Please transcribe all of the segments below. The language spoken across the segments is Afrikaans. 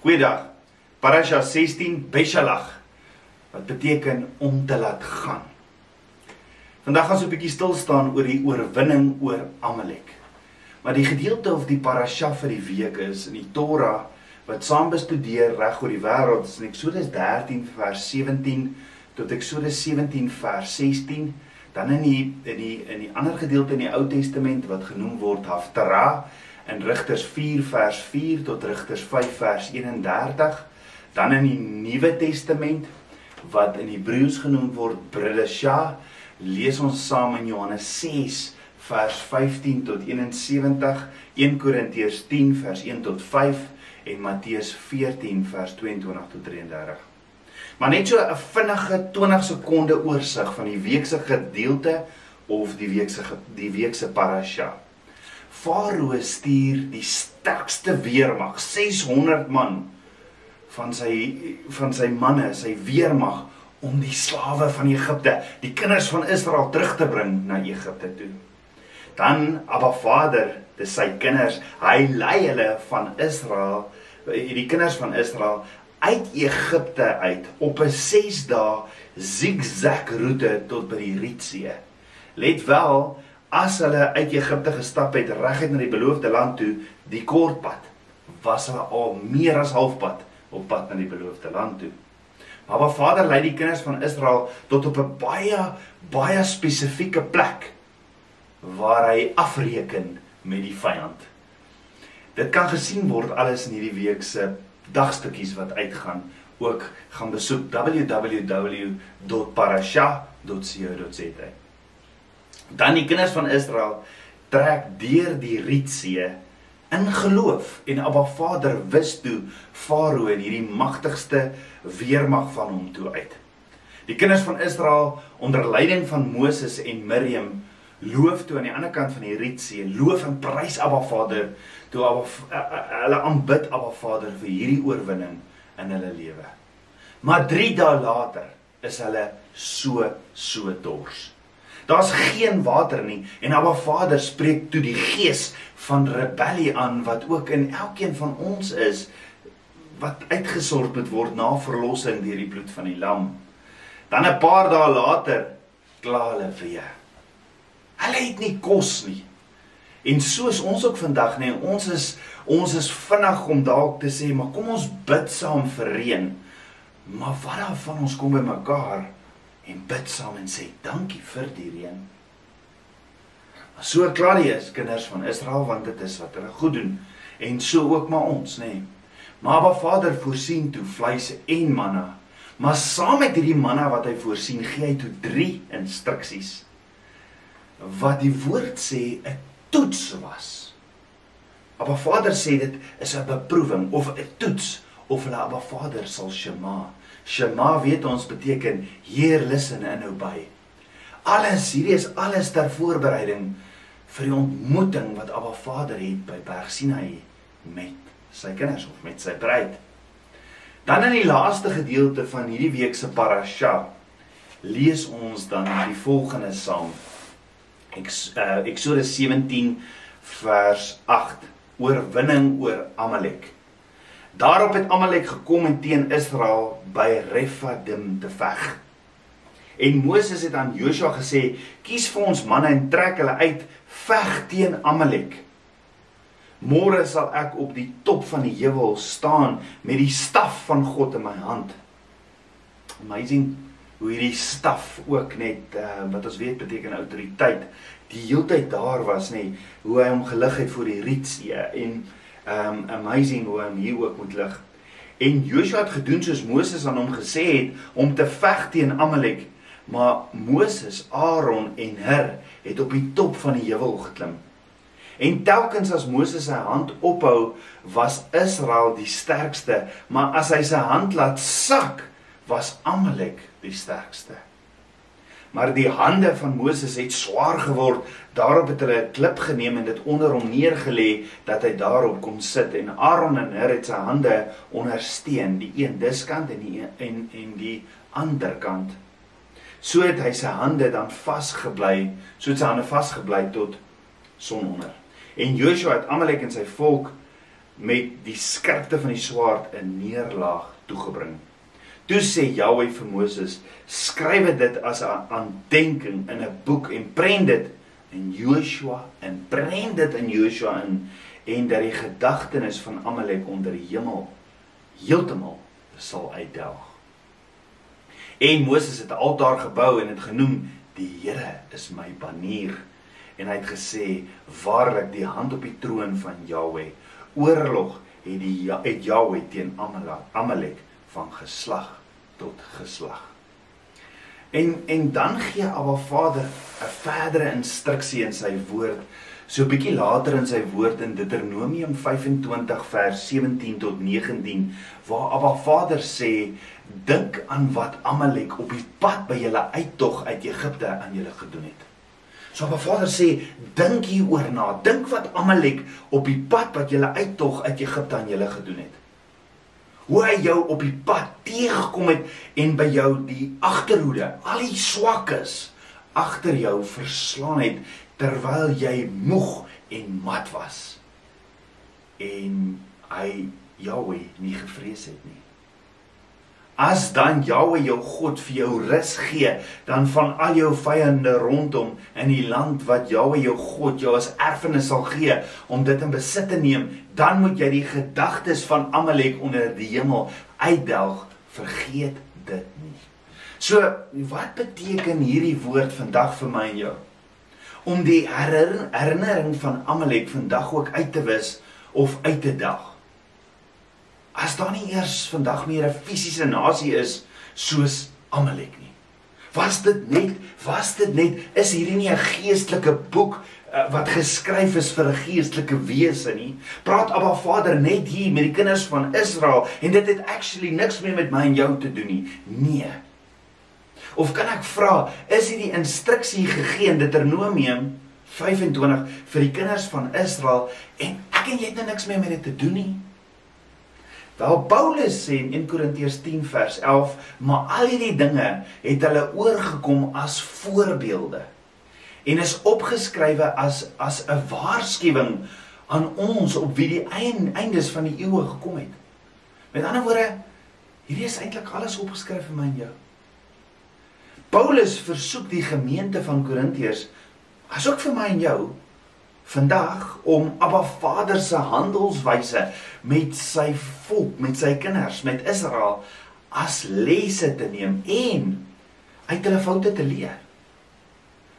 Goeiedag. Parasha 16 Beshalach wat beteken om te laat gaan. Vandag gaan ons 'n bietjie stil staan oor die oorwinning oor Amalek. Maar die gedeelte of die parasha vir die week is in die Torah wat saam bestudeer reg oor die wêreld is in Eksodus 13 vers 17 tot Eksodus 17 vers 16, dan in die in die in die ander gedeelte in die Ou Testament wat genoem word Haftarah in Rigters 4 vers 4 tot Rigters 5 vers 31, dan in die Nuwe Testament wat in Hebreëus genoem word Bridesha, lees ons saam in Johannes 6 vers 15 tot 71, 1 Korintiërs 10 vers 1 tot 5 en Matteus 14 vers 22 tot 33. Maar net so 'n vinnige 20 sekonde oorsig van die week se gedeelte of die week se die week se parasha. Farao stuur die sterkste weermag, 600 man van sy van sy manne, sy weermag om die slawe van Egipte, die kinders van Israel terug te bring na Egipte toe. Dan Abba Vader, dis sy kinders, hy lei hulle van Israel, die kinders van Israel uit Egipte uit op 'n 6 dae zigzag roete tot by die Rietsee. Let wel, as hulle uit Egipte gestap het reguit na die beloofde land toe, die kort pad, was hulle al meer as halfpad op pad na die beloofde land toe. Maar Abba Vader lei die kinders van Israel tot op 'n baie baie spesifieke plek waar hy afreken met die vyand. Dit kan gesien word alles in hierdie week se dagstukkies wat uitgaan. Ook gaan besoek www.parasha.co.za. Dan die kinders van Israel trek deur die Rietsee in geloof en Abba Vader wis toe Farao en hierdie magtigste weermag van hom toe uit. Die kinders van Israel onder leiding van Moses en Miriam loof toe aan die ander kant van die Rietsee, loof en prys Abba Vader toe Abba eh, eh, hulle aanbid Abba Vader vir hierdie oorwinning in hulle lewe. Maar 3 dae later is hulle so so dors. Daar's geen water nie en Abba Vader spreek toe die gees van rebellie aan wat ook in elkeen van ons is wat uitgesort moet word na verlossing deur die bloed van die lam. Dan 'n paar dae later kla hulle weer. Hulle het nie kos nie. En soos ons ook vandag nê, nee, ons is ons is vinnig om dalk te sê, maar kom ons bid saam vir reën. Maar wat dan van ons kom by mekaar en bid saam en sê dankie vir die reën. Maar so klaar die is kinders van Israel want dit is wat hulle goed doen en so ook maar ons nê. Nee. Maar Abba Vader voorsien toe vleis en manna. Maar saam met hierdie manna wat hy voorsien, gee hy toe 3 instruksies wat die woord sê 'n toets was. Abba Vader sê dit is 'n beproewing of 'n toets of hulle Abba Vader sal Shema. Shema weet ons beteken heer listen en obey. Alles hierdie is alles ter voorbereiding vir die ontmoeting wat Abba Vader het by Berg Sinai met sy kinders of met sy bruid. Dan in die laaste gedeelte van hierdie week se parasha lees ons dan die volgende saam. Eh, Eksodus 17 vers 8 oorwinning oor Amalek. Daarop het Amalek gekom en teen Israel by Rephidim te veg. En Moses het aan Joshua gesê: "Kies vir ons manne en trek hulle uit, veg teen Amalek. Môre sal ek op die top van die heuwel staan met die staf van God in my hand." Amazing hoe hierdie staf ook net uh, wat ons weet beteken autoriteit die heeltyd daar was nê hoe hy hom gelig het voor die rietsee en um amazing hoe hy hier ook moet lig en Joshua het gedoen soos Moses aan hom gesê het om te veg teen Amalek maar Moses Aaron en Hur het op die top van die heuwel geklim en telkens as Moses sy hand ophou was Israel die sterkste maar as hy sy hand laat sak was Amalek die sterkste. Maar die hande van Moses het swaar geword. Daarop het hulle 'n klip geneem en dit onder hom neergelê dat hy daarop kon sit en Aaron en Hur het sy hande ondersteun, die een diskant en die en en die ander kant. So het hy sy hande dan vasgebly, so het sy hande vasgebly tot sononder. En Joshua het Amalek en sy volk met die skerpte van die swaard 'n neerlaag toegebring. Toe sê Jahweh vir Moses: "Skryf dit as 'n aandenking in 'n boek en prent dit in Joshua en prent dit in Joshua in en dat die gedagtenis van Amalek onder die hemel heeltemal sal uitdelg." En Moses het 'n altaar gebou en dit genoem: "Die Here is my banier." En hy het gesê: "Waarlik, die hand op die troon van Jahweh oorlog het die ja, het Jahweh teen Amalek, Amalek van geslag tot geslag. En en dan gee Abba Vader 'n verdere instruksie in sy woord. So 'n bietjie later in sy woord in Deuteronomium 25 vers 17 tot 19 waar Abba Vader sê dink aan wat Amalek op die pad by julle uittog uit Egipte aan julle gedoen het. So Abba Vader sê, dink hieroor na. Dink wat Amalek op die pad wat jy uittog uit Egipte aan julle gedoen het. Hoe hy jou op die pad teëgekom het en by jou die agterhoede, al die swakkes agter jou verslaan het terwyl jy moeg en mat was. En hy Jahweh nie gevrees het nie. As dan Jahwe jou God vir jou rus gee, dan van al jou vyande rondom in die land wat Jahwe jou God jou as erfenis sal gee om dit in besit te neem, dan moet jy die gedagtes van Amalek onder die hemel uitdelg. Vergeet dit nie. So, wat beteken hierdie woord vandag vir my en jou? Om die herinnering van Amalek vandag ook uit te wis of uit te dag as daar nie eers vandag meer 'n fisiese nasie is soos Amalek nie. Was dit net, was dit net, is hierdie nie 'n geestelike boek uh, wat geskryf is vir 'n geestelike wese nie? Praat Abba Vader net hier met die kinders van Israel en dit het actually niks meer met my en jou te doen nie. Nee. Of kan ek vra, is hierdie instruksie gegee in Deuteronomium 25 vir die kinders van Israel en ek en jy het nou niks meer met dit te doen nie? Wel Paulus sê in 1 Korintiërs 10 vers 11, maar al hierdie dinge het hulle oorgekom as voorbeelde en is opgeskrywe as as 'n waarskuwing aan ons op wie die eindes van die eeue gekom het. Met ander woorde, hierdie is eintlik alles opgeskryf vir my en jou. Paulus versoek die gemeente van Korintiërs asook vir my en jou vandag om Abba Vader se handelswyse met sy volk, met sy kinders, met Israel as lesse te neem en uit hulle foute te leer.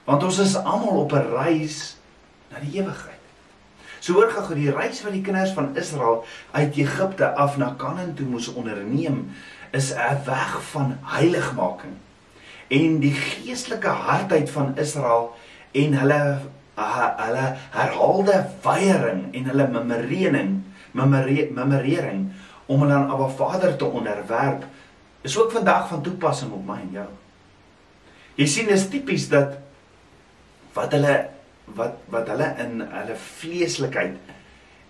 Want ons is almal op 'n reis na die ewigheid. So hoor gou die reis wat die kinders van Israel uit Egipte af na Kanaan toe moes onderneem is 'n weg van heiligmaking. En die geestelike hardheid van Israel en hulle hulle herhaalde weiering en hulle memorering, memorering om hulle aan Abba Vader te onderwerp is ook vandag van toepassing op my en jou. Jy sien dis tipies dat wat hulle wat wat hulle in hulle vleeslikheid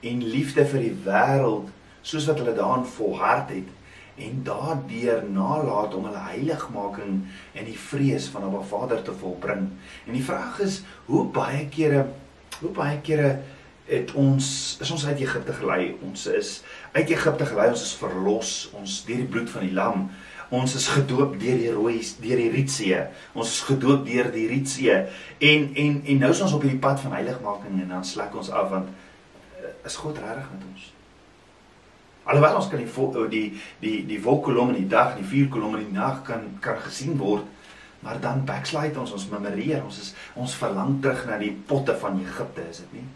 en liefde vir die wêreld soos wat hulle daarin volhard het en daardeur nalat om hulle heiligmaking en die vrees van Abba Vader te volbring. En die vraag is, hoe baie kere hoe baie kere het ons is ons uit Egipte gelei. Ons is uit Egipte gelei, ons is verlos, ons deur die bloed van die lam. Ons is gedoop deur die rooi deur die Rietsee. Ons is gedoop deur die Rietsee en en en nou is ons op hierdie pad van heiligmaking en dan slek ons af want eh, is God regtig met ons? Alhoewel ons kan die oh, die die die wolkkolom in die dag, die vuurkolom in die nag kan kan gesien word, maar dan backslide ons, ons memoreer, ons is ons verlang terug na die potte van Egipte, is dit nie?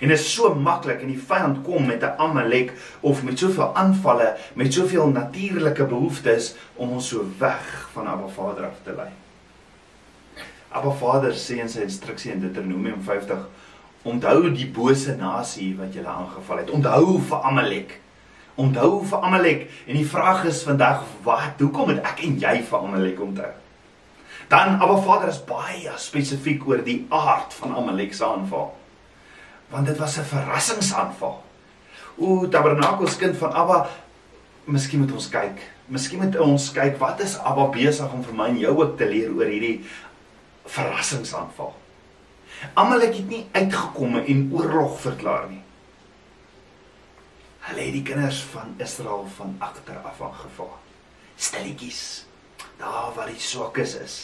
En dit is so maklik en die vyand kom met 'n Amalek of met soveel aanvalle, met soveel natuurlike behoeftes om ons so weg van Abba Vader af te lei. Abba Vader sê in sy instruksie in Deuteronomium 50: Onthou die bose nasie wat julle aangeval het. Onthou vir Amalek onthou vir Amalek en die vraag is vandag wat hoekom moet ek en jy vir Amalek onthou? Dan Abba Vader is baie spesifiek oor die aard van Amalek se aanval. Want dit was 'n verrassingsaanval. O Tabernakels kind van Abba, miskien moet ons kyk. Miskien moet ons kyk wat is Abba besig om vir my en jou ook te leer oor hierdie verrassingsaanval. Amalek het nie uitgekom en oorlog verklaar nie. Hulle het die kinders van Israel van agter af aangeval. Stilletjies. Daar waar die swakkes is.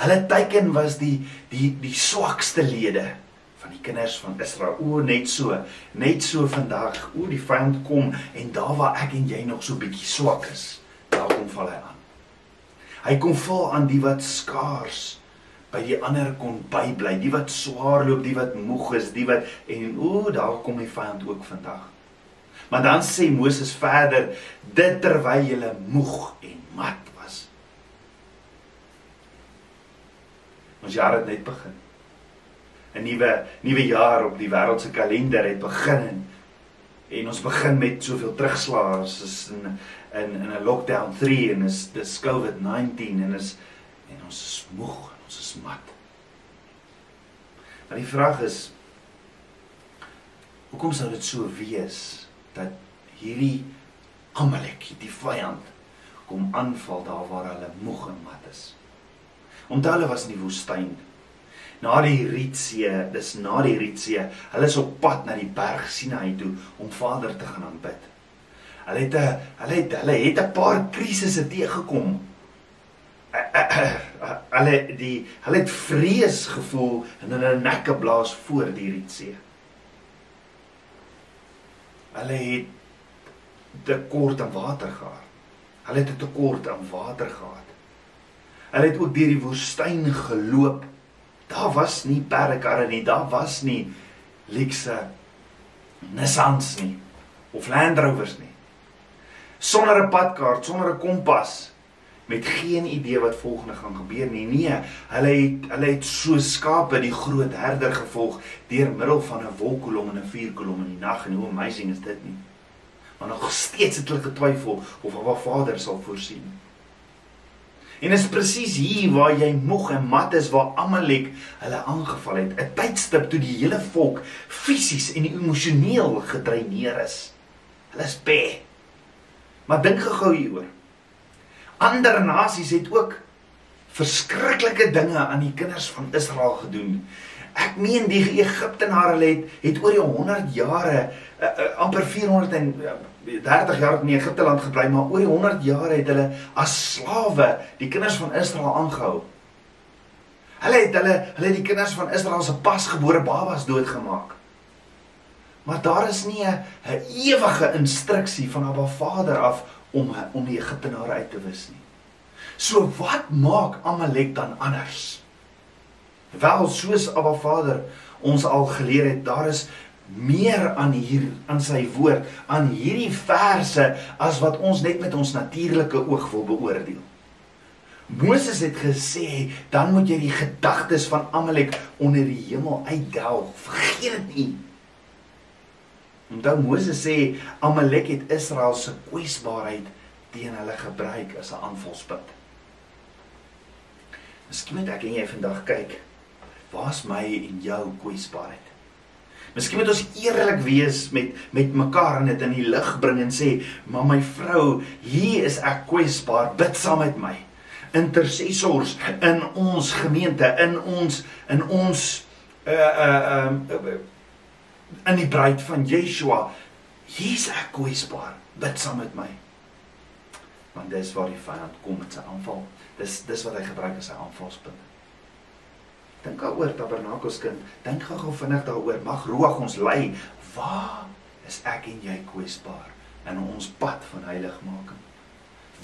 Hulle teiken was die die die swakste lede van die kinders van Israel. O net so, net so vandag. O die vyand kom en daar waar ek en jy nog so bietjie swak is, daar kom val hy aan. Hy kom val aan die wat skaars by die ander kon bybly, die wat swaar loop, die wat moeg is, die wat en o daar kom die vyand ook vandag. Maar dan sê Moses verder dit terwyl hulle moeg en mat was. Ons jaar het net begin. 'n Nuwe nuwe jaar op die wêreld se kalender het begin en ons begin met soveel terugslae as in in in 'n lockdown 3 en is dis COVID-19 en is en ons is moeg en ons is mat. Maar die vraag is hoekom sou dit so wees? Dat hierdie Amalek, die vyand kom aanval daar waar hulle moeg en mat is. Onthou hulle was in die woestyn. Na die Rietsee, dis na die Rietsee, hulle is op pad na die berg Sinai toe om Vader te gaan aanbid. Hulle het 'n hulle het hulle het 'n paar krisisse teëgekom. Hulle die hulle het vrees gevoel en hulle nekke blaas voor die Rietsee. Hulle het tekort aan water gehad. Hulle het 'n tekort aan water gehad. Hulle het ook deur die woestyn geloop. Daar was nie perdekarre nie, daar was nie luxe Nissans nie of Land Rovers nie. Sonder 'n padkaart, sonder 'n kompas met geen idee wat volgende gaan gebeur nie. Nee, hulle het hulle het so skape die groot herder gevolg deur middel van 'n wolkkolom en 'n vuurkolom in die nag en hoe amazing is dit nie? Maar nog steeds het hulle getwyfel of wat Vader sal voorsien. En is presies hier waar jy moeg en mat is waar Amalek hulle aangeval het, 'n tydstip toe die hele volk fisies en emosioneel gedreineer is. Hulle is baie. Maar dink gou hieroor. Ander nasies het ook verskriklike dinge aan die kinders van Israel gedoen. Ek meen die Egiptenare het het oor die 100 jare uh, uh, amper 430 jaar in Egipte land gebly, maar oor die 100 jare het hulle as slawe die kinders van Israel aangehou. Hulle het hulle hulle die kinders van Israel se pasgebore babas doodgemaak. Maar daar is nie 'n ewige instruksie van Abba Vader af om om die Egiptenare uit te wis nie. So wat maak Amalek dan anders? Wel soos Abba Vader ons al geleer het, daar is meer aan hier aan sy woord, aan hierdie verse as wat ons net met ons natuurlike oog wil beoordeel. Moses het gesê, dan moet jy die gedagtes van Amalek onder die hemel uitdelg. Vergeet dit nie. Onthou Moses sê Amalek het Israel se kwesbaarheid teen hulle gebruik as 'n aanvalspunt. Miskien moet ek en jy vandag kyk, waar's my en jou kwesbaarheid? Miskien moet ons eerlik wees met met mekaar en dit in die lig bring en sê, "Maar my vrou, hier is ek kwesbaar, bid saam met my." Intercessors in ons gemeente, in ons in ons uh uh um uh, uh, in die bruid van Yeshua. Hier's ek kwesbaar. Bid saam met my. Want dis waar die vyand kom met sy aanval. Dis dis wat hy gebruik as sy aanvalspunt. Dink daaroor Tabernakels kind. Dink gou-gou vinnig daaroor. Mag Ruach ons lei. Waar is ek en jy kwesbaar in ons pad van heiligmaking?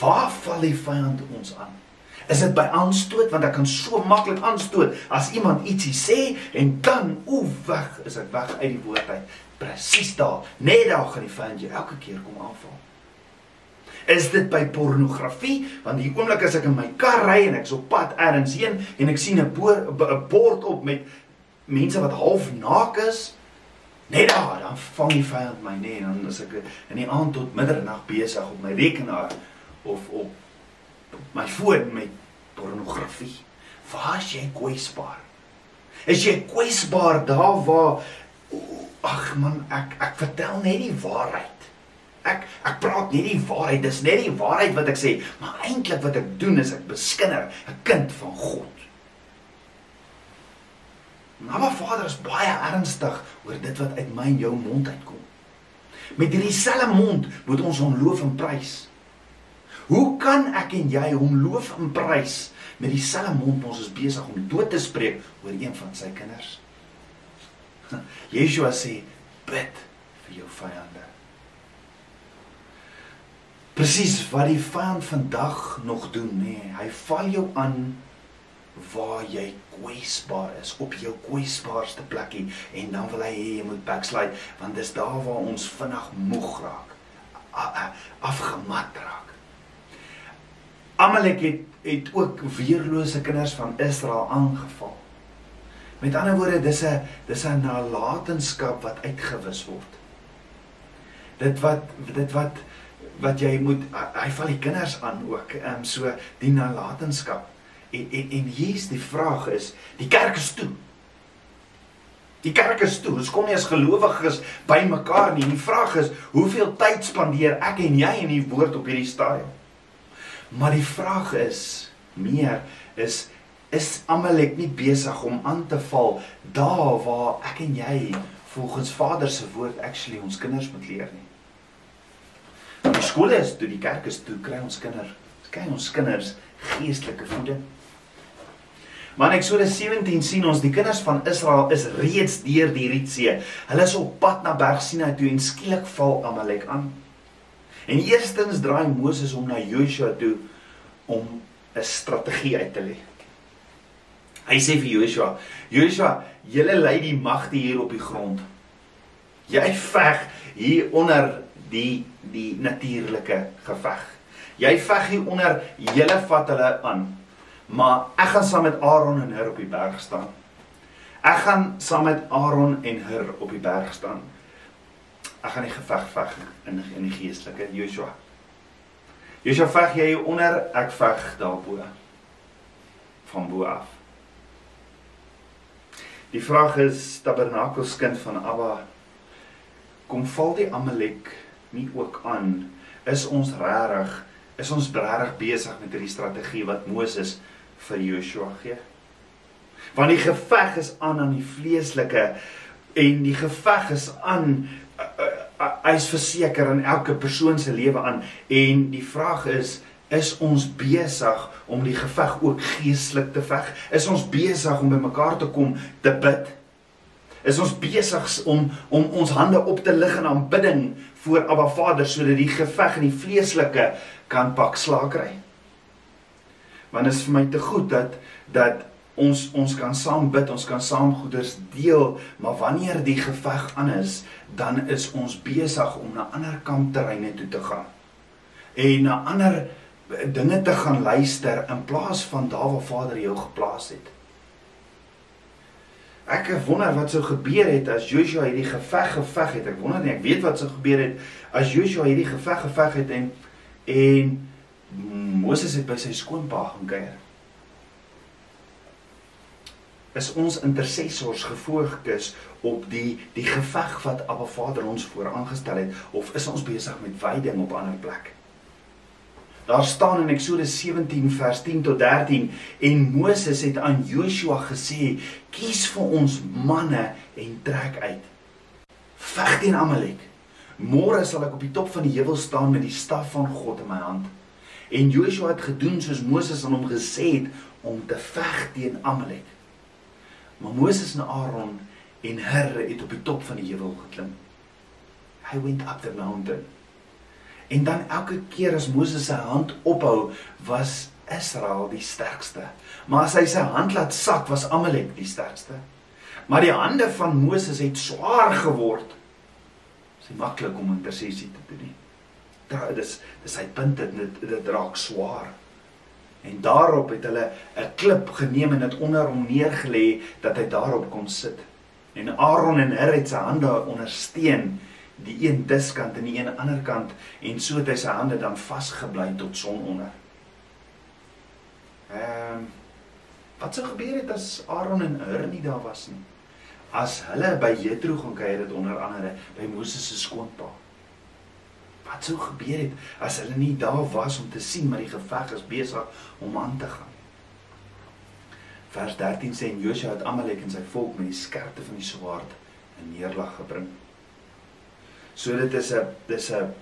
Waar val die vyand ons aan? Is dit by aanstoot want ek kan so maklik aanstoot as iemand ietsie sê en dan oef weg is ek weg uit die woord uit. Presies daar, net daar gaan die vyand jou elke keer kom aanval. Is dit by pornografie? Want die oomblik as ek in my kar ry en ek's op pad ergens heen en ek sien 'n bord op met mense wat half naak is, net daar, dan vang die vyand my net en dan is ek in die aand tot middernag besig op my rekenaar of op my foon met pornografie. Waar is jy kwesbaar? Is jy kwesbaar daar waar ag man, ek ek vertel net die waarheid. Ek ek praat net die waarheid. Dis net die waarheid wat ek sê, maar eintlik wat ek doen is ek beskinder 'n kind van God. Maar Vader is baie ernstig oor dit wat uit my en jou mond uitkom. Met hierdie selfe mond moet ons hom loof en prys. Hoe kan ek en jy hom loof en prys met dieselfde mond ons is besig om dood te spreek oor een van sy kinders? Yeshua sê bid vir jou vyande. Presies wat die vyand vandag nog doen, nê. Nee, hy val jou aan waar jy kwesbaar is op jou kwesbaarste plekkie en dan wil hy hê jy moet backslide want dis daar waar ons vinnig moeg raak afgemat raak Amalek het het ook weerlose kinders van Israel aangeval. Met ander woorde, dis 'n dis 'n nalatenskap wat uitgewis word. Dit wat dit wat wat jy moet hy val die kinders aan ook, ehm um, so die nalatenskap. En en en hier's die vraag is, die kerk is toe. Die kerk is toe. Ons kom nie as gelowiges bymekaar nie. Die vraag is, hoeveel tyd spandeer ek en jy in die woord op hierdie stadium? Maar die vraag is meer is is Amalek nie besig om aan te val daar waar ek en jy volgens Vader se woord actually ons kinders moet leer nie. Die skole is toe die kerk is toe kry ons kinders kry ons kinders geestelike voeding. Maar in Eksodus 17 sien ons die kinders van Israel is reeds deur die Rietsee. Hulle is op pad na Berg Sinai toe en skielik val Amalek aan. En eerstens draai Moses om na Joshua toe om 'n strategie uit te lê. Hy sê vir Joshua: "Joshua, julle lei die magte hier op die grond. Jy veg hier onder die die natuurlike geveg. Jy veg hier onder, julle vat hulle aan. Maar ek gaan saam met Aaron en Hur op die berg staan. Ek gaan saam met Aaron en Hur op die berg staan." Ek gaan die geveg veg in in die geestelike Joshua. Joshua veg jy onder, ek veg daarbo. Van bo af. Die vraag is Tabernakels kind van Abba kom val die Amalek nie ook aan? Is ons regtig is ons regtig besig met hierdie strategie wat Moses vir Joshua gee? Want die geveg is aan aan die vleeslike en die geveg is aan hy is verseker in elke persoon se lewe aan. En die vraag is is ons besig om die geveg ook geestelik te veg? Is ons besig om by mekaar te kom te bid? Is ons besig om om ons hande op te lig in aanbidding voor Abba Vader sodat die geveg in die vleeslike kan pak slaag kry? Want is vir my te goed dat dat ons ons kan saam bid, ons kan saam goeders deel, maar wanneer die geveg aan is, dan is ons besig om na ander kampterreine toe te gaan. En na ander dinge te gaan luister in plaas van daar waar Vader jou geplaas het. Ek wonder wat sou gebeur het as Joshua hierdie geveg geveg het. Ek wonder nie, ek weet wat sou gebeur het as Joshua hierdie geveg geveg het en en Moses het by sy skoonpa gaan kuier is ons intercessors gefokus op die die geveg wat Abba Vader ons vooraangestel het of is ons besig met wyding op ander plek? Daar staan in Eksodus 17 vers 10 tot 13 en Moses het aan Joshua gesê: "Kies vir ons manne en trek uit. Veg teen Amalek. Môre sal ek op die top van die heuwel staan met die staf van God in my hand." En Joshua het gedoen soos Moses aan hom gesê het om te veg teen Amalek. Maar Moses en Aaron en Hur het op die top van die heuwel geklim. Hy went up the mountain. En dan elke keer as Moses sy hand ophou, was Israel die sterkste. Maar as hy sy hand laat sak, was Amalek die sterkste. Maar die hande van Moses het swaar geword. Dit is maklik om intersessie te doen. Dit is dis hy punt dit dit raak swaar. En daarop het hulle 'n klip geneem en dit onder hom neergelê dat hy daarop kon sit. En Aaron en Hur het sy hande ondersteun, die een diskant en die een ander kant en so het hy sy hande dan vasgebly tot sononder. Ehm um, wat sou gebeur het as Aaron en Hur nie daar was nie? As hulle by Jethro gaan kuier het onder andere by Moses se skoonpa wat sou gebeur het as hulle nie daar was om te sien maar die geveg is besig om aan te gaan. Vers 13 sê en Josua het Amalek en sy volk met die skerpte van die swaard in neerlag gebring. So dit is 'n dis 'n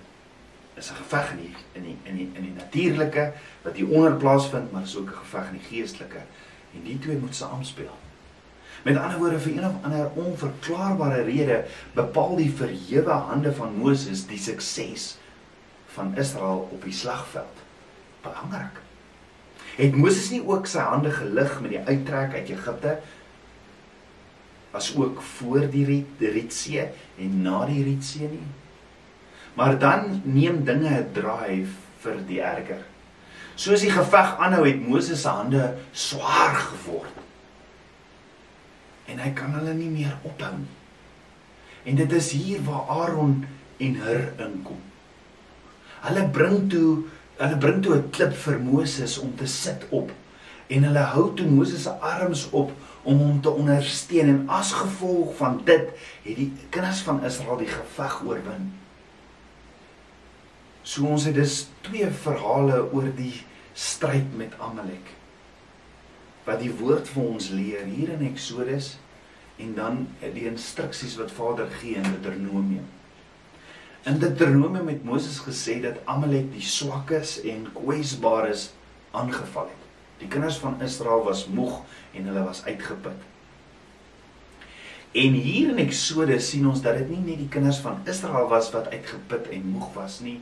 is 'n geveg in die in die in die in die natuurlike wat hier onder plaasvind, maar is ook 'n geveg in die geestelike. En die twee moet saamspeel. Met ander woorde vir een of ander onverklaarbare rede bepaal die verhewe hande van Moses die sukses van Israel op die slagveld. Belangrik. Het Moses nie ook sy hande gelig met die uittrek uit Egipte as ook voor die Rietsee en na die Rietsee nie? Maar dan neem dinge 'n draai vir die erger. Soos die geveg aanhou het Moses se hande swaar geword. En hy kan hulle nie meer ophou nie. En dit is hier waar Aaron en Hur inkom. Hulle bring toe hulle bring toe 'n klip vir Moses om te sit op en hulle hou toe Moses se arms op om hom te ondersteun en as gevolg van dit het die kinders van Israel die geveg oorwin. So ons het dus twee verhale oor die stryd met Amalek. Wat die woord vir ons leer hier in Eksodus en dan die instruksies wat Vader gee in Deuteronomium. In Deuteronomium het Moses gesê dat Amalek die swakkes en kwesbares aangeval het. Die kinders van Israel was moeg en hulle was uitgeput. En hier in Eksodus sien ons dat dit nie net die kinders van Israel was wat uitgeput en moeg was nie.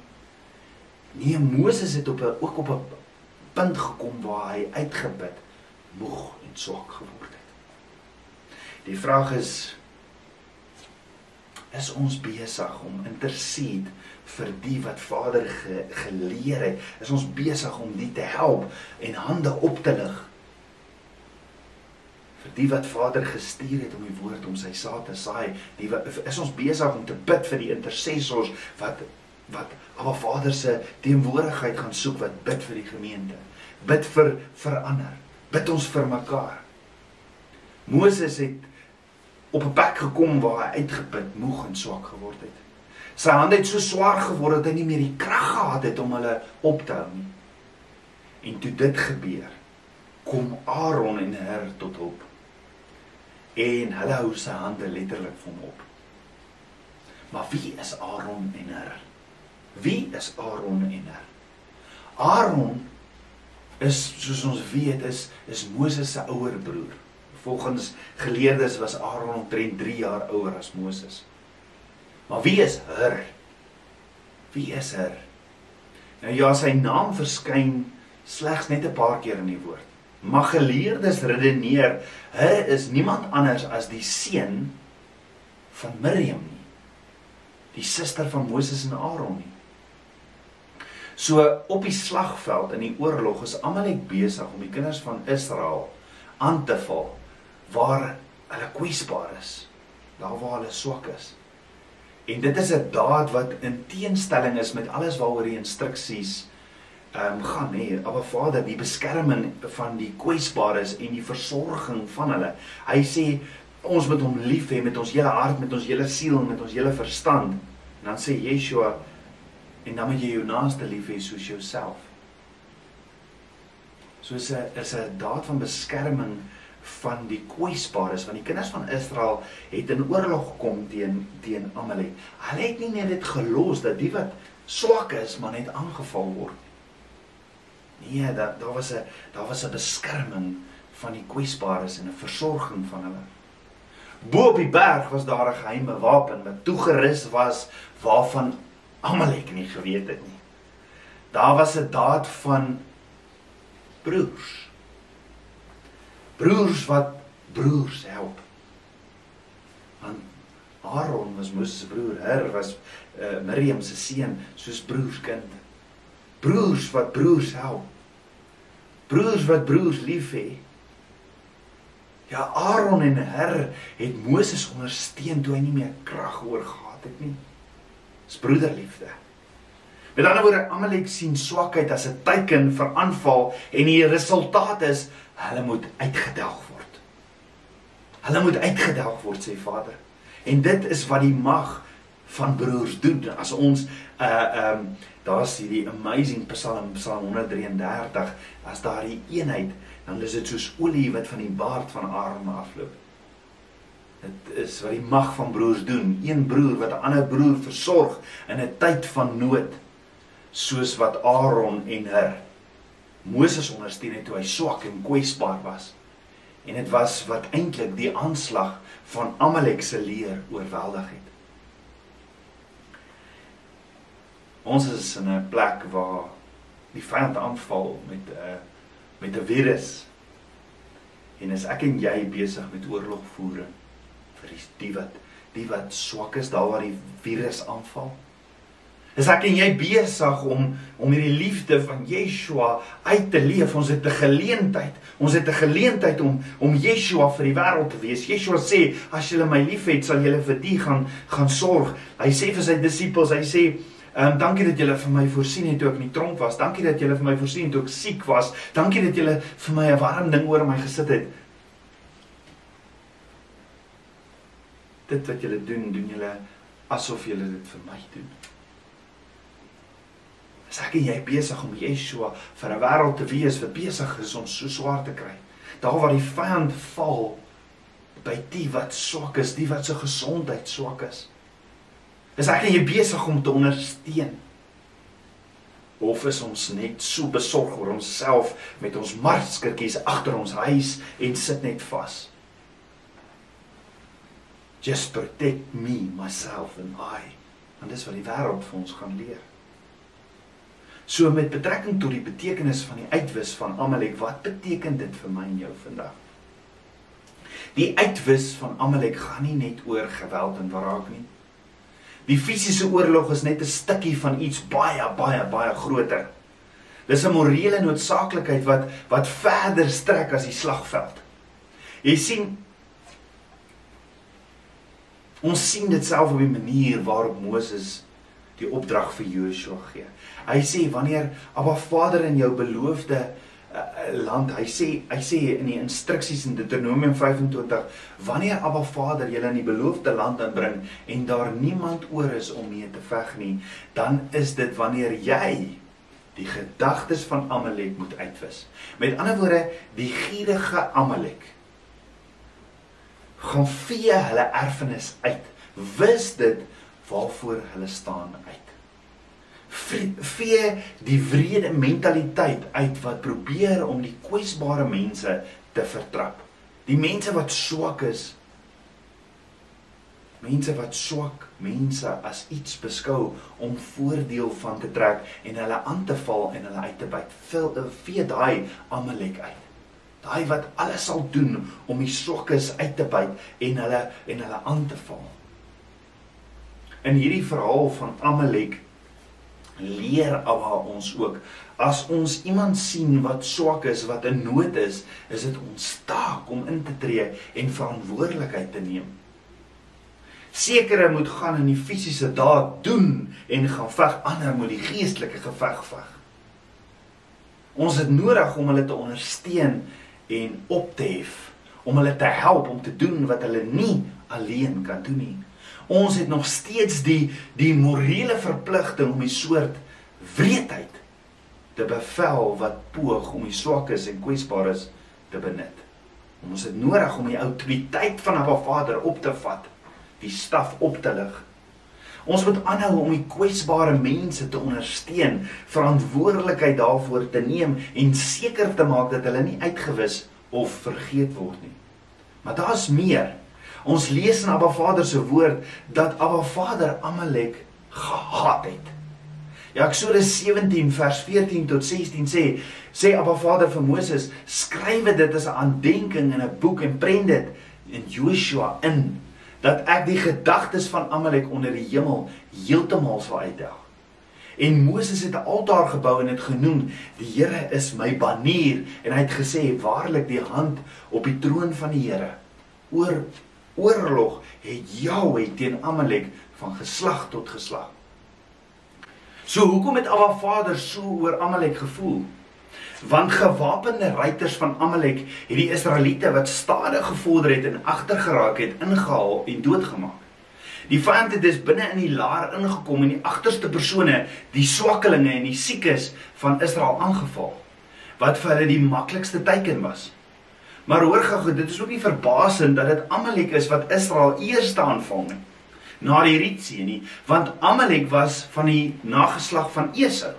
Nee, Moses het op 'n ook op 'n punt gekom waar hy uitgeput, moeg en swak geword het. Die vraag is is ons besig om intercede vir die wat Vader ge, geleer het? Is ons besig om die te help en hande op te lig? Vir die wat Vader gestuur het om die woord om sy saad te saai, die wat, is ons besig om te bid vir die intercessors wat wat Abba Vader se teenwoordigheid gaan soek wat bid vir die gemeente. Bid vir verander. Bid ons vir mekaar. Moses het op 'n plek gekom waar hy uitgeput, moeg en swak geword het. Sy hande het so swaar geword dat hy nie meer die krag gehad het om hulle op te hou nie. En toe dit gebeur, kom Aaron en Hur tot hulp. En hulle hou sy hande letterlik vir hom op. Maar wie is Aaron en Hur? Wie is Aaron en Hur? Aaron is soos ons weet is is Moses se ouer broer. Volgens geleerdes was Aaron omtrent 3 jaar ouer as Moses. Maar wie is Hur? Wie is Hur? Nou ja, sy naam verskyn slegs net 'n paar keer in die woord. Maar geleerdes redeneer Hur is niemand anders as die seun van Miriam nie. Die suster van Moses en Aaron nie. So op die slagveld in die oorlog is Amalek besig om die kinders van Israel aan te val waar hulle kwesbaar is, daar waar hulle swak is. En dit is 'n daad wat in teenstelling is met alles waaroor die instruksies ehm um, gaan nê. Abba Vader, die beskerming van die kwesbares en die versorging van hulle. Hy sê ons moet hom lief hê met ons hele hart, met ons hele siel, met ons hele verstand. En dan sê Yeshua en dan moet jy jou naaste lief hê soos jouself. So is 'n is 'n daad van beskerming van die kwesbares want die kinders van Israel het in oorlog gekom teen teen Amalek. Hulle het nie net dit gelos dat die wat swak is maar net aangeval word. Nee, dat daar was 'n daar was 'n beskerming van die kwesbares en 'n versorging van hulle. Bo op die berg was daar 'n geheime wapen wat toegerus was waarvan Amalek nie geweet het nie. Daar was 'n daad van broers broers wat broers help. Want Aaron was Moses se broer, Hur was uh, Miriam se seun, soos broerskind. Broers wat broers help. Broers wat broers lief hê. Ja, Aaron en Hur het Moses ondersteun toe hy nie meer krag oor gehad het nie. Dis broederliefde. Met ander woorde, Amalek sien swakheid as 'n teken vir aanval en die resultaat is hulle moet uitgedelg word. Hulle moet uitgedelg word sê Vader. En dit is wat die mag van broers doen. As ons uh um daar's hierdie amazing Psalm Psalm 133, as daardie eenheid, dan is dit soos olie wat van die baard van Aaron afloop. Dit is wat die mag van broers doen. Een broer wat 'n ander broer versorg in 'n tyd van nood, soos wat Aaron en Hur Moses ondersteun het toe hy swak en kwesbaar was. En dit was wat eintlik die aanslag van Amalek se leer oorweldig het. Ons is in 'n plek waar die vyand aanval met 'n uh, met 'n virus. En as ek en jy besig met oorlogvoering vir die wat die wat swak is daar waar die virus aanval. Is ek en jy besig om om hierdie liefde van Yeshua uit te leef? Ons het 'n geleentheid. Ons het 'n geleentheid om om Yeshua vir die wêreld te wees. Yeshua sê, as julle my liefhet, sal julle vir die gaan gaan sorg. Hy sê vir sy disippels, hy sê Ehm um, dankie dat julle vir my voorsien het toe ek in die tronk was. Dankie dat julle vir my voorsien het toe ek siek was. Dankie dat julle vir my 'n warm ding oor my gesit het. Dit wat julle doen, doen julle asof julle dit vir my doen. As ek en jy besig om Yeshua vir 'n wêreld te wees wat besig is om so swaar te kry. Daar waar die vyand val by die wat swak is, die wat se gesondheid swak is. Is ek en jy besig om te ondersteun? Of is ons net so besorg oor onsself met ons marskertjies agter ons huis en sit net vas? Just protect me, myself and I. En dis wat die wêreld vir ons gaan leer. So met betrekking tot die betekenis van die uitwis van Amalek, wat beteken dit vir my en jou vandag? Die uitwis van Amalek gaan nie net oor geweld en wraak nie. Die fisiese oorlog is net 'n stukkie van iets baie baie baie groter. Dis 'n morele noodsaaklikheid wat wat verder strek as die slagveld. Jy sien ons sien dit self op die manier waarop Moses die opdrag vir Joshua gee. Hy sê wanneer Abba Vader in jou beloofde uh, land. Hy sê hy sê in die instruksies in Deuteronomium 25 wanneer Abba Vader julle in die beloofde land inbring en daar niemand oor is om mee te veg nie, dan is dit wanneer jy die gedagtes van Amalek moet uitwis. Met ander woorde, die gierige Amalek gaan vee hulle erfenis uit. Wis dit waarvoor hulle staan uit vee die wrede mentaliteit uit wat probeer om die kwesbare mense te vertrap. Die mense wat swak is. Mense wat swak mense as iets beskou om voordeel van te trek en hulle aan te val en hulle uit te byt. Vee daai Amalek uit. Daai wat alles sal doen om die swakkes uit te byt en hulle en hulle aan te val. In hierdie verhaal van Amalek leer Abba ons ook. As ons iemand sien wat swak is, wat in nood is, is dit ons taak om in te tree en verantwoordelikheid te neem. Sekere moet gaan in die fisiese daad doen en gaan veg, ander moet die geestelike geveg veg. Ons het nodig om hulle te ondersteun en op te hef, om hulle te help om te doen wat hulle nie alleen kan doen nie. Ons het nog steeds die die morele verpligting om die soort wreedheid te bevel wat poog om die swakkes en kwesbares te benut. Ons het nodig om die autoriteit van 'n Vader op te vat, die staf op te lig. Ons moet aanhou om die kwesbare mense te ondersteun, verantwoordelikheid daarvoor te neem en seker te maak dat hulle nie uitgewis of vergeet word nie. Maar daar's meer. Ons lees in Abba Vader se woord dat Abba Vader Amalek gehaat het. Ja Eksodus 17 vers 14 tot 16 sê sê Abba Vader vir Moses skryf dit as 'n aandenking in 'n boek en prent dit in Joshua in dat ek die gedagtes van Amalek onder die hemel heeltemal sal uitdag. En Moses het 'n altaar gebou en dit genoem die Here is my banier en hy het gesê waarlik die hand op die troon van die Here oor oorlog het Jahwe teen Amalek van geslag tot geslag. So hoekom het Abba Vader so oor Amalek gevoel? Want gewapende ruiters van Amalek het die Israeliete wat stadig gevorder het en agtergeraak het ingehaal en doodgemaak. Die vyand het dus binne in die laar ingekom en die agterste persone, die swakkelinge en die siekes van Israel aangeval wat vir hulle die maklikste teiken was. Maar hoor gou, dit is ook nie verbasend dat dit Amalek is wat Israel eers aanval nie. Na die Ritsee nie, want Amalek was van die nageslag van Esau.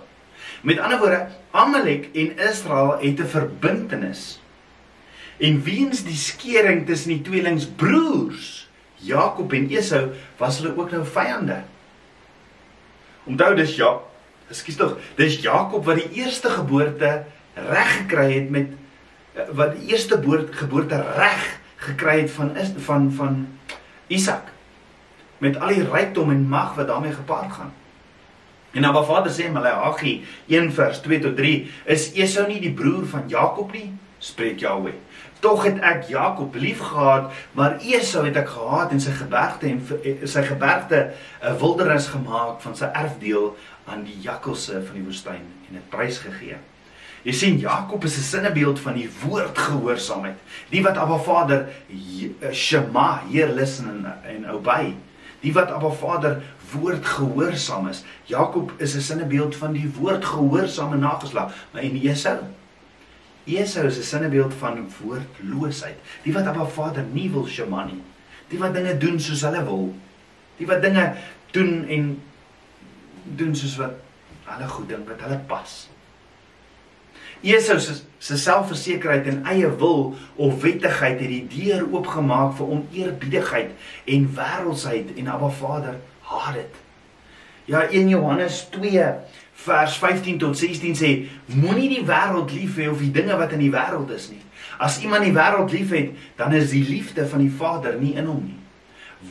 Met ander woorde, Amalek en Israel het 'n verbintenis. En wiens die skering tussen die tweelingsbroers, Jakob en Esau, was hulle ook nou vyande. Onthou dis ja, ekskuus tog, dis Jakob wat die eerste geboorte reg gekry het met wat die eerste geboorte reg gekry het van is van van Isak met al die rykdom en mag wat daarmee gepaard gaan. En wat Vader sê in Maleagi 1 vers 2 tot 3 is Esau nie die broer van Jakob nie, spreek Jahweh. Tog het ek Jakob liefgehad, maar Esau het ek gehaat en sy gebergte en eh, sy gebergte 'n wildernis gemaak van sy erfdeel aan die jakkalse van die woestyn en 'n prys gegee. Jy sien Jakob is 'n sinnebeeld van die woord gehoorsaamheid. Die wat Abba Vader eh, Shema, heer listen en, en obey. Die wat Abba Vader woord gehoorsaam is. Jakob is 'n sinnebeeld van die woord gehoorsame nageslag, maar en Esau Esau is 'n sinnebeeld van woordloosheid. Die wat Abba Vader nie wil Shema nie. Die wat dinge doen soos hulle wil. Die wat dinge doen en doen soos wat hulle goed dink, wat hulle pas. Esau se se selfversekerheid en eie wil of wettigheid het die deur oopgemaak vir oneerbiedigheid en wêreldsheid en Abba Vader haat dit. Ja 1 Johannes 2 vers 15 tot 16 sê moenie die wêreld lief hê of die dinge wat in die wêreld is nie. As iemand die wêreld liefhet, dan is die liefde van die Vader nie in hom nie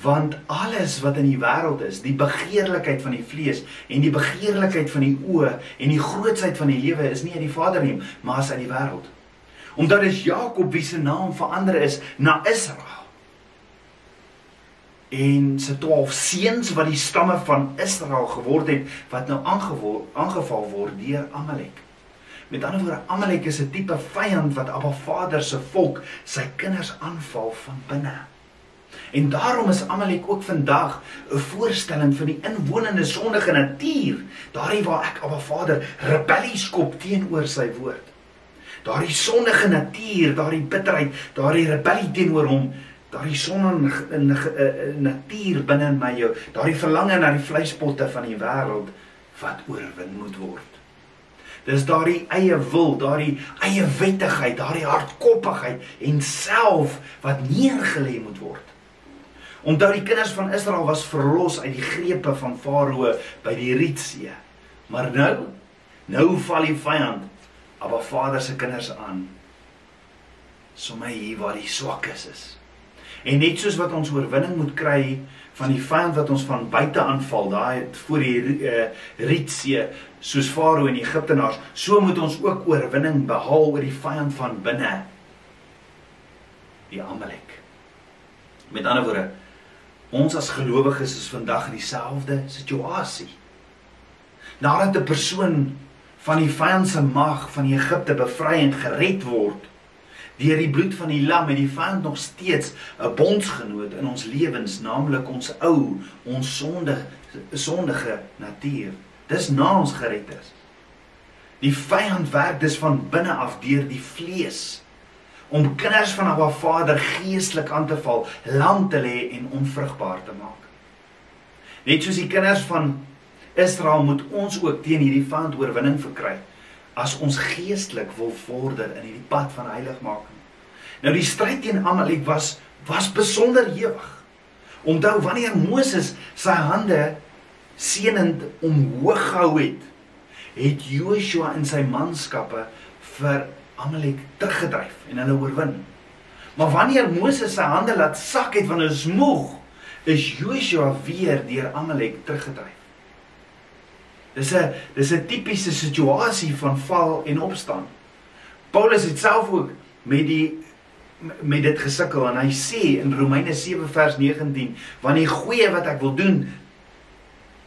want alles wat in die wêreld is, die begeerlikheid van die vlees en die begeerlikheid van die oë en die grootsheid van die lewe is nie uit die Vader nie, maar is uit die wêreld. Omdat dit Jakob wie se naam verander is na Israel. En se 12 seuns wat die stamme van Israel geword het wat nou aangeval word deur Amalek. Met ander woorde, Amalek is 'n tipe vyand wat Abba Vader se volk, sy kinders aanval van binne. En daarom is Amalek ook vandag 'n voorstelling van die inwonende sondige natuur, daardie waar ek Abba Vader rebellies kop teenoor sy woord. Daardie sondige natuur, daardie bitterheid, daardie rebellie teenoor hom, daardie sondige natuur binne in my jou, daardie verlange na die vleispotte van die wêreld wat oorwin moet word. Dis daardie eie wil, daardie eie wettigheid, daardie hardkoppigheid en self wat neergelê moet word. Onthou die kinders van Israel was verlos uit die grepe van Farao by die Rietsee. Maar nou, nou val die vyand haar vader se kinders aan. Sommige hier waar die swakkes is. En net soos wat ons oorwinning moet kry van die vyand wat ons van buite aanval, daai voor die uh, Rietsee, soos Farao en die Egiptenaars, so moet ons ook oorwinning behaal oor die vyand van binne. Die Amalek. Met ander woorde, Ons as gelowiges is vandag in dieselfde situasie. Nadat 'n persoon van die vyand se mag van Egipte bevry en gered word deur die bloed van die lam, het die vyand nog steeds 'n bondsgenoot in ons lewens, naamlik ons ou, ons sondige sondige natuur. Dis na ons gered is. Die vyand werk dus van binne af deur die vlees om kinders van Abba Vader geestelik aan te val, lam te lê en onvrugbaar te maak. Net soos die kinders van Israel moet ons ook teen hierdie vyand oorwinning verkry as ons geestelik wil vorder in hierdie pad van heiligmaking. Nou die stryd teen Amalek was was besonder ewig. Onthou wanneer Moses sy hande seënend omhoog gehou het, het Joshua en sy manskappe vir Amalek teruggedryf en hulle oorwin. Maar wanneer Moses sy hande laat sak het want hy is moeg, is Joshua weer deur Amalek teruggedryf. Dis 'n dis 'n tipiese situasie van val en opstaan. Paulus het self ook met die met dit gesukkel en hy sê in Romeine 7 vers 19 wanneer die goeie wat ek wil doen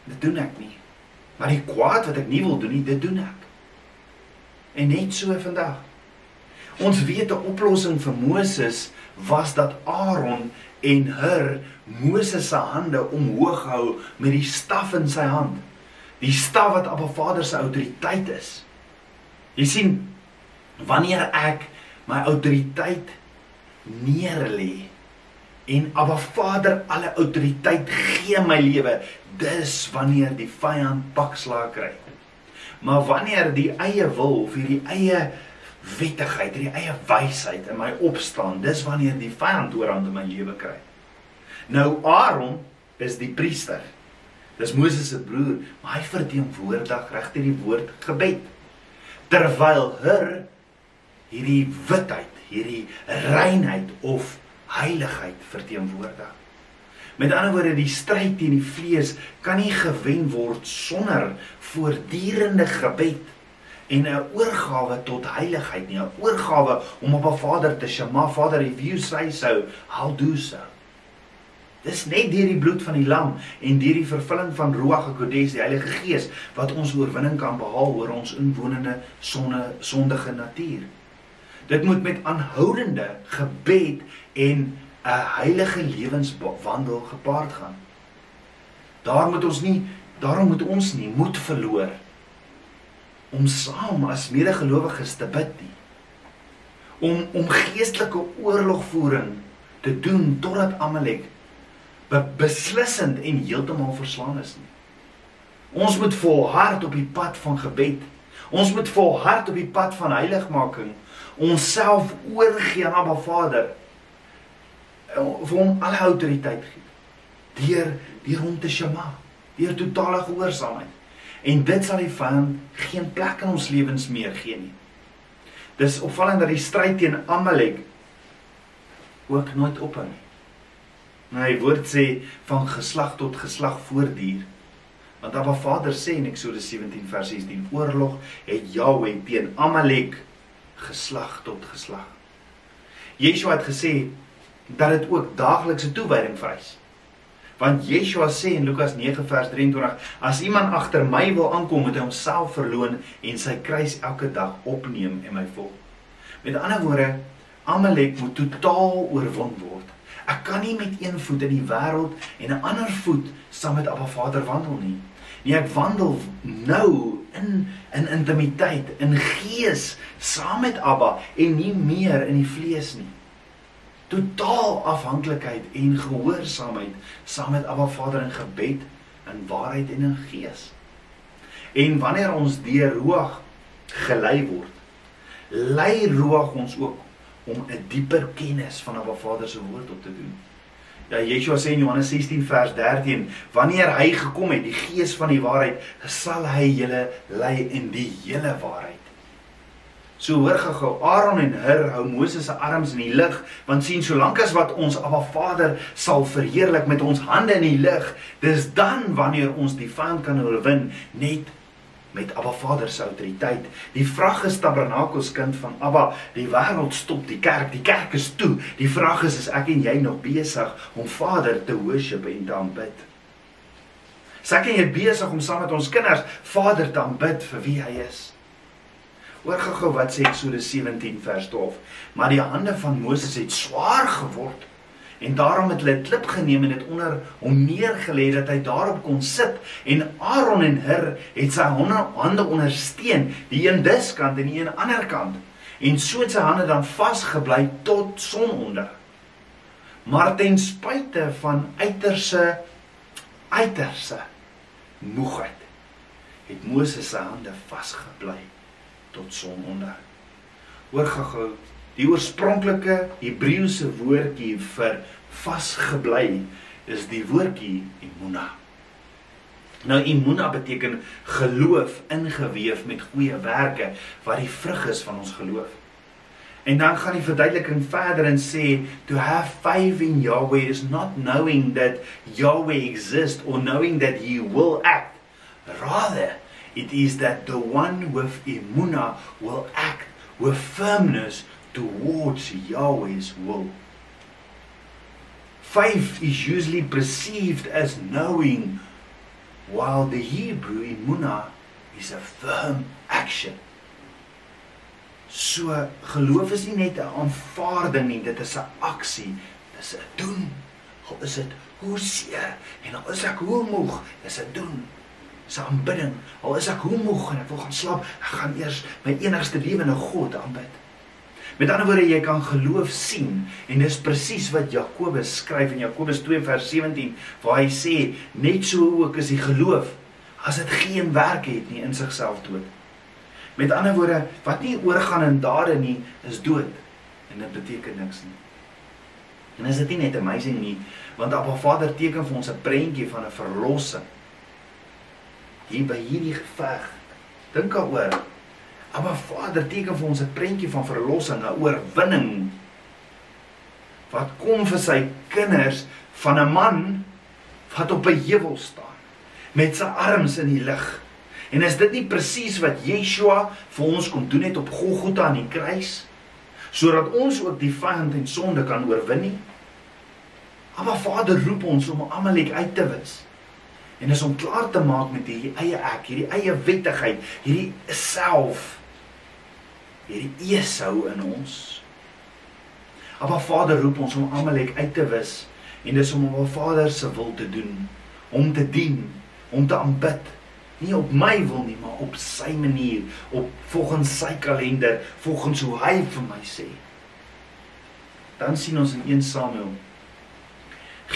dit doen ek nie maar die kwaad wat ek nie wil doen nie dit doen ek en net so vandag Ons weet 'n oplossing vir Moses was dat Aaron en Hur Moses se hande omhoog hou met die staf in sy hand. Die staf wat Abba Vader se autoriteit is. Jy sien wanneer ek my autoriteit neerlê en Abba Vader alle autoriteit gee my lewe, dis wanneer die vyand pakslaag kry. Maar wanneer die eie wil of hierdie eie wettigheid, hierdie eie wysheid in my opstaan, dis wanneer die vyand oorhand in my lewe kry. Nou Aaron is die priester. Dis Moses se broer, maar hy verteenwoordig regtig die woord gebed. Terwyl Hur hierdie witheid, hierdie reinheid of heiligheid verteenwoordig. Met ander woorde, die stryd teen die vlees kan nie gewen word sonder voortdurende gebed en 'n oorgawe tot heiligheid nie, 'n oorgawe om op 'n Vader te "Maar Vader, if you say so, I'll do so." Dis net deur die bloed van die lam en deur die vervulling van Ruach HaKodes, die Heilige Gees, wat ons oorwinning kan behaal oor ons inwonende sonde sondige natuur. Dit moet met aanhoudende gebed en 'n heilige lewenswandel gepaard gaan. Daar moet ons nie daarom moet ons nie moed verloor om saam as medegelowiges te bid nie. Om om geestelike oorlogvoering te doen totdat Amalek be beslissend en heeltemal verslaan is nie. Ons moet volhard op die pad van gebed. Ons moet volhard op die pad van heiligmaking onsself oorgee aan Abba Vader vir hom alle autoriteit gee deur deur hom te sjama deur totale gehoorsaamheid en dit sal die vyand geen plek in ons lewens meer gee nie dis opvallend dat die stryd teen Amalek ook nooit ophou nie nou hy woord sê van geslag tot geslag voortduur want Abba Vader sê in Eksodus 17 vers 16 oorlog het Jahwe teen Amalek geslag tot geslag. Yeshua het gesê dat dit ook daaglikse toewyding vereis. Want Yeshua sê in Lukas 9 vers 23: As iemand agter my wil aankom, moet hy homself verloon en sy kruis elke dag opneem en my volg. Met ander woorde, Amalek moet totaal oorwin word. Ek kan nie met een voet in die wêreld en 'n ander voet saam met Abba Vader wandel nie. Nee, ek wandel nou in in intimiteit, in gees saam met Abba en nie meer in die vlees nie. Totaal afhanklikheid en gehoorsaamheid saam met Abba Vader in gebed, in waarheid en in gees. En wanneer ons deur Ruach gelei word, lei Ruach ons ook om 'n dieper kennis van Abba Vader se woord op te doen. Ja Yeshua sê in Johannes 16 vers 13, wanneer hy gekom het, die Gees van die waarheid, sal hy julle lei in die hele waarheid. So hoor gou, Aaron en Hur hou Moses se arms in die lug, want sien solank as wat ons Abba Vader sal verheerlik met ons hande in die lug, dis dan wanneer ons die vyand kan oorwin net met Abba Vader se autoriteit. Die vraag is tabernakels kind van Abba, die wêreld stop die kerk, die kerk is toe. Die vraag is is ek en jy nog besig om Vader te worship en te aanbid? Sak jy besig om saam met ons kinders Vader te aanbid vir wie hy is? Hoor gou wat sê Eksodus 17 vers 12. Maar die hande van Moses het swaar geword En daarom het hulle 'n klip geneem en dit onder hom neergelê dat hy daarop kon sit en Aaron en Hur het sy hande ondersteun, die een diskant en die een ander kant. En so het sy hande dan vasgebly tot sononder. Maar ten spyte van uiterse uiterse moegheid het Moses se hande vasgebly tot sononder. Hoor gou Die oorspronklike Hebreëse woordjie vir vasgebly is die woordjie imuna. Nou imuna beteken geloof ingeweef met goeie werke wat die vrug is van ons geloof. En dan gaan die verduideliking verder en sê to have faith in Yahweh is not knowing that Yahweh exists or knowing that he will act. Rather, it is that the one with imuna will act with firmness towards Yahweh's will. Faith is usually perceived as knowing, while the Hebrew imuna is a firm action. So geloof is nie net 'n aanvaarding nie, dit is 'n aksie, dis 'n doen. Hoe is dit? Hoe seer en al is ek hoe moeg, dis 'n doen. 'n aanbidding. Al is ek hoe moeg en ek wil gaan slaap, ek gaan eers my enigste lewe in God aanbid. Met ander woorde, jy kan geloof sien en dis presies wat Jakobus skryf in Jakobus 2 vers 17 waar hy sê net so ook is die geloof as dit geen werk het nie in sigself dood. Met ander woorde, wat nie oorgaan in dade nie, is dood en dit beteken niks nie. En is dit nie net amazing nie, want Abba Vader teken vir ons 'n prentjie van 'n verlossing. Hier by hierdie geveg. Dink daaroor. Abba Vader teken vir ons 'n prentjie van verlossing, 'n oorwinning wat kom vir sy kinders van 'n man wat op 'n heuwel staan met sy arms in die lug. En is dit nie presies wat Yeshua vir ons kom doen het op Golgotha aan die kruis sodat ons ook die vyand en sonde kan oorwin nie? Maar Vader roep ons om Amalek uit te wis. En is om klaar te maak met hierdie eie ek, hierdie eie wettigheid, hierdie self hierdie Esau in ons. Maar Vader roep ons om Amalek uit te wis en dis om op Vader se wil te doen, om te dien om te aanbid nie op my wil nie maar op sy manier op volgens sy kalender volgens hoe hy vir my sê dan sien ons in 1 Samuel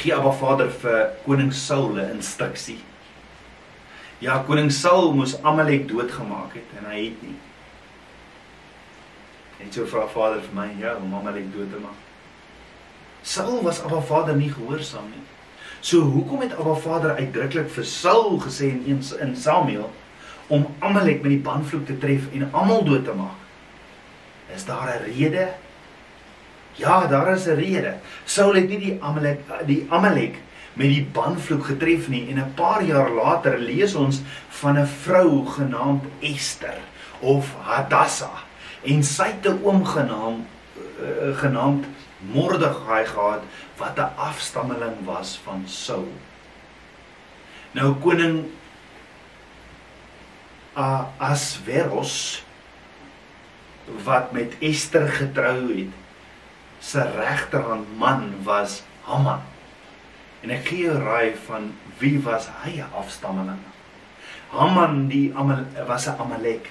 gee Abba Vader vir koning Saul 'n instruksie ja koning Saul moes Amalek doodgemaak het en hy het nie en so vra Vader vir my ja om Amalek dood te maak Saul was Abba Vader nie gehoorsaam nie So hoekom het Abba Vader uitdruklik vir Saul gesê in in Samuel om Amalek met die banvloek te tref en almal dood te maak? Is daar 'n rede? Ja, daar is 'n rede. Saul het nie die Amalek die Amalek met die banvloek getref nie en 'n paar jaar later lees ons van 'n vrou genaamd Ester of Hadassa en sy het 'n oom genaamd uh, genaamd Mordegai gehad wat 'n afstammeling was van Saul. Nou koning Ahasveros wat met Ester getrou het, se regterhand man was Haman. En ek gee jou raai van wie was hy afstammeling? Haman die Amal was 'n Amalek.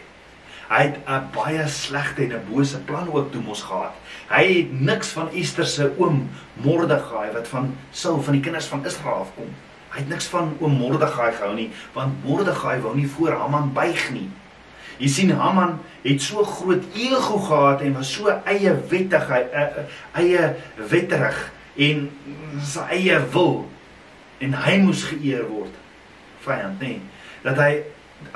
Hy het 'n baie slegte en 'n bose plan ook toe mos gehad. Hy het niks van Ester se oom Mordegai wat van Saul van die kinders van Israel afkom. Hy het niks van oom Mordegai gehou nie, want Mordegai wou nie voor Haman buig nie. Jy sien Haman het so groot ego gehad en was so eie wettig, eie wetterig en sy eie wil en hy moes geëer word. Vyand, nê, nee, dat hy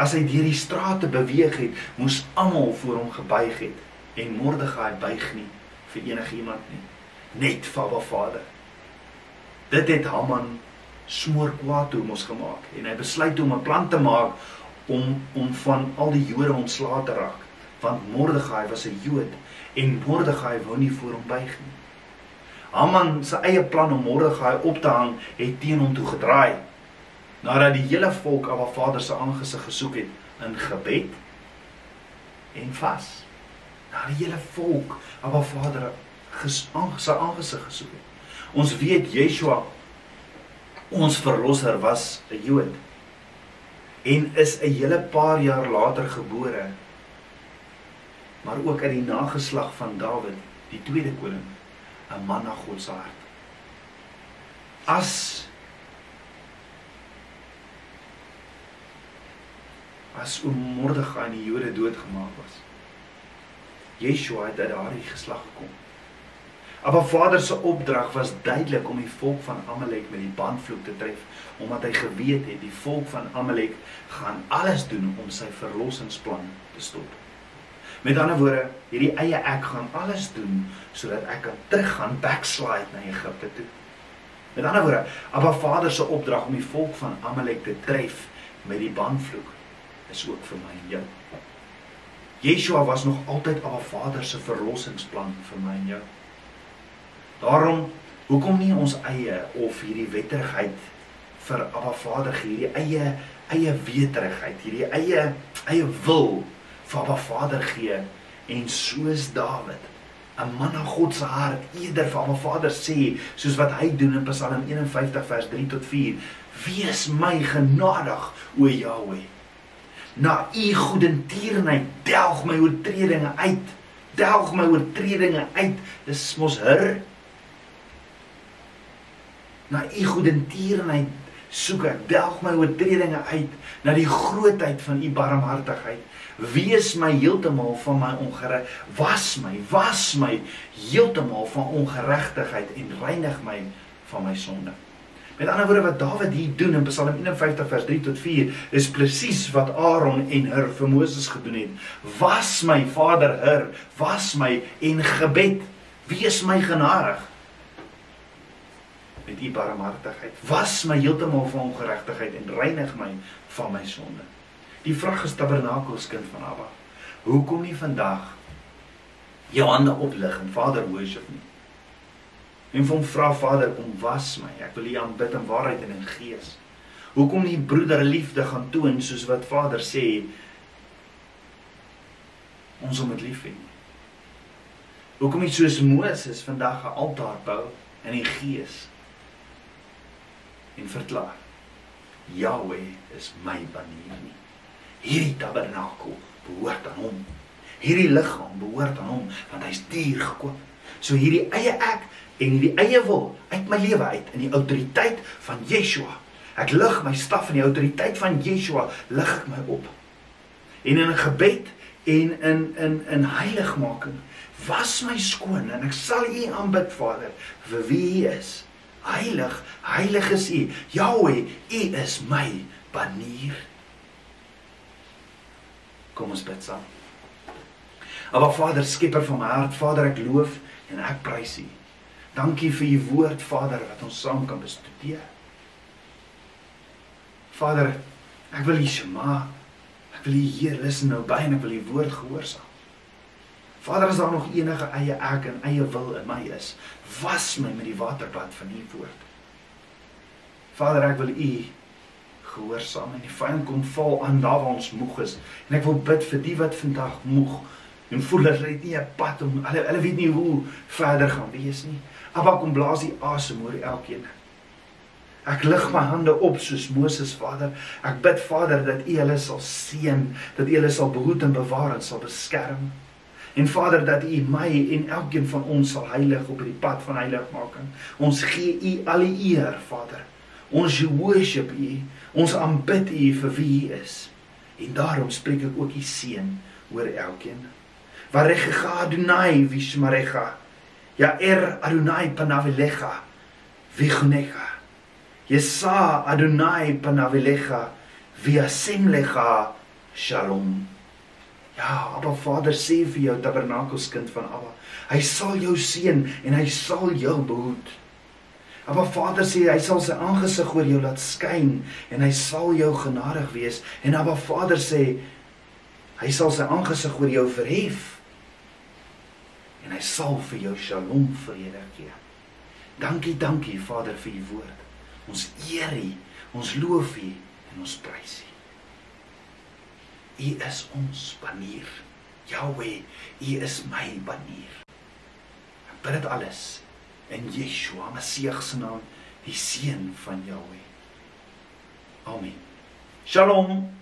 as hy deur die strate beweeg het, moes almal voor hom gebuig het en Mordegai buig nie vir enige iemand nie, net vir Abba Vader. Dit het Haman smoor kwaad toe mos gemaak en hy besluit om 'n plan te maak om om van al die Jode ontslae te raak, want Mordegai was 'n Jood en Mordegai wou nie voor hom buig nie. Haman se eie plan om Mordegai op te hang het teen hom toe gedraai nadat die hele volk Abba Vader se aangesig gesoek het in gebed en vas. Na die hele volk Abba Vader se aangesig gesoek het. Ons weet Yeshua ons verlosser was 'n Jood en is 'n hele paar jaar later gebore maar ook uit die nageslag van Dawid, die tweede koning, 'n man na God se hart. As as oom Mordegai aan die Jode doodgemaak was. Yeshua het uit daardie geslag gekom. Maar Vader se opdrag was duidelik om die volk van Amalek met die bandvloek te tref, omdat hy geweet het die volk van Amalek gaan alles doen om sy verlossingsplan te stop. Met ander woorde, hierdie eie ek gaan alles doen sodat ek kan teruggaan backslide na Egipte toe. Met ander woorde, Abba Vader se opdrag om die volk van Amalek te tref met die bandvloek is ook vir my en jou. Yeshua was nog altyd Abba Vader se verlossingsplan vir my en jou. Daarom hoekom nie ons eie of hierdie wetterigheid vir Abba Vader hierdie eie eie weterigheid, hierdie eie eie wil vir Abba Vader gee en soos Dawid 'n man na God se hart eerder vir Abba Vader sê soos wat hy doen in Psalm 51 vers 3 tot 4 Wees my genadig o Jahweh na u goedertierenheid delg my oortredinge uit delg my oortredinge uit. Dis mos her. Na u goedertierenheid soek ek, delg my oortredinge uit na die grootheid van u barmhartigheid. Wees my heeltemal van my ongereg, was my, was my heeltemal van ongeregtigheid en reinig my van my sonde. Met ander woorde wat Dawid hier doen in Psalm 51 vers 3 tot 4 is presies wat Aaron en Hur vir Moses gedoen het. Was my Vader Hur, was my en gebed, wees my genadig met u barmhartigheid. Was my heeltemal van ongeregtigheid en reinig my van my sonde. Die vraag is tabernakels kind van Abba. Hoekom nie vandag jou hande oplig en Vader worship nie? En van vra Vader kom was my. Ek wil U aanbid in waarheid en in gees. Hoekom nie broederliefde gaan toon soos wat Vader sê ons om dit lief hê. Hoekom nie soos Moses vandag 'n altaar bou in die gees en verklaar Yahweh is my banier nie. Hierdie tabernakel behoort aan hom. Hierdie liggaam behoort aan hom want hy's duur gekoop. So hierdie eie ek en hierdie eie wil uit my lewe uit in die autoriteit van Yeshua. Ek lig my staf in die autoriteit van Yeshua lig ek my op. En in 'n gebed en in in in heiligmaking was my skoon en ek sal U aanbid Vader vir wie U is. Heilig, heilig is U. Yahweh, U is my banier. Kom ons bid saam. Aba Vader, skepper van my hart, Vader, ek loof en ek prys U. Dankie vir u woord Vader wat ons saam kan bestudeer. Vader, ek wil u Shema, ek wil u Heer luister nou by en ek wil u woord gehoorsaam. Vader, as daar nog enige eie ek en eie wil in my is, was my met die waterbad van u woord. Vader, ek wil u gehoorsaam en die vyand kom val aan daar waar ons moeg is. En ek wil bid vir die wat vandag moeg en voel hulle nie 'n pad om hulle hulle weet nie hoe verder gaan wees nie. Abba kom blaas die asem oor elkeen. Ek lig my hande op soos Moses Vader. Ek bid Vader dat U hulle sal seën, dat U hulle sal behoed en bewaar en sal beskerm. En Vader dat U my en elkeen van ons sal heilig op die pad van heiligmaking. Ons gee U al die eer, Vader. Ons worship U. Ons aanbid U vir wie U is. En daarom spreek ek ook U seën oor elkeen. Varecha Adonai vishmarecha. Ja er Adonai panavilecha vichnecha. Yesa Adonai panavilecha viasimlecha shalom. Ja, Abba Vader sê vir jou tabernakelskind van Abba, hy sal jou seën en hy sal jou behoed. Abba Vader sê hy sal sy aangesig oor jou laat skyn en hy sal jou genadig wees en Abba Vader sê hy sal sy aangesig oor jou verhef en hy sal vir jou shalom vrede gee. Dankie, dankie Vader vir u woord. Ons eer u, ons loof u en ons prys u. U is ons banier. Yahweh, u is my banier. Ek bid dit alles in Yeshua Messie se naam, die seun van Yahweh. Amen. Shalom.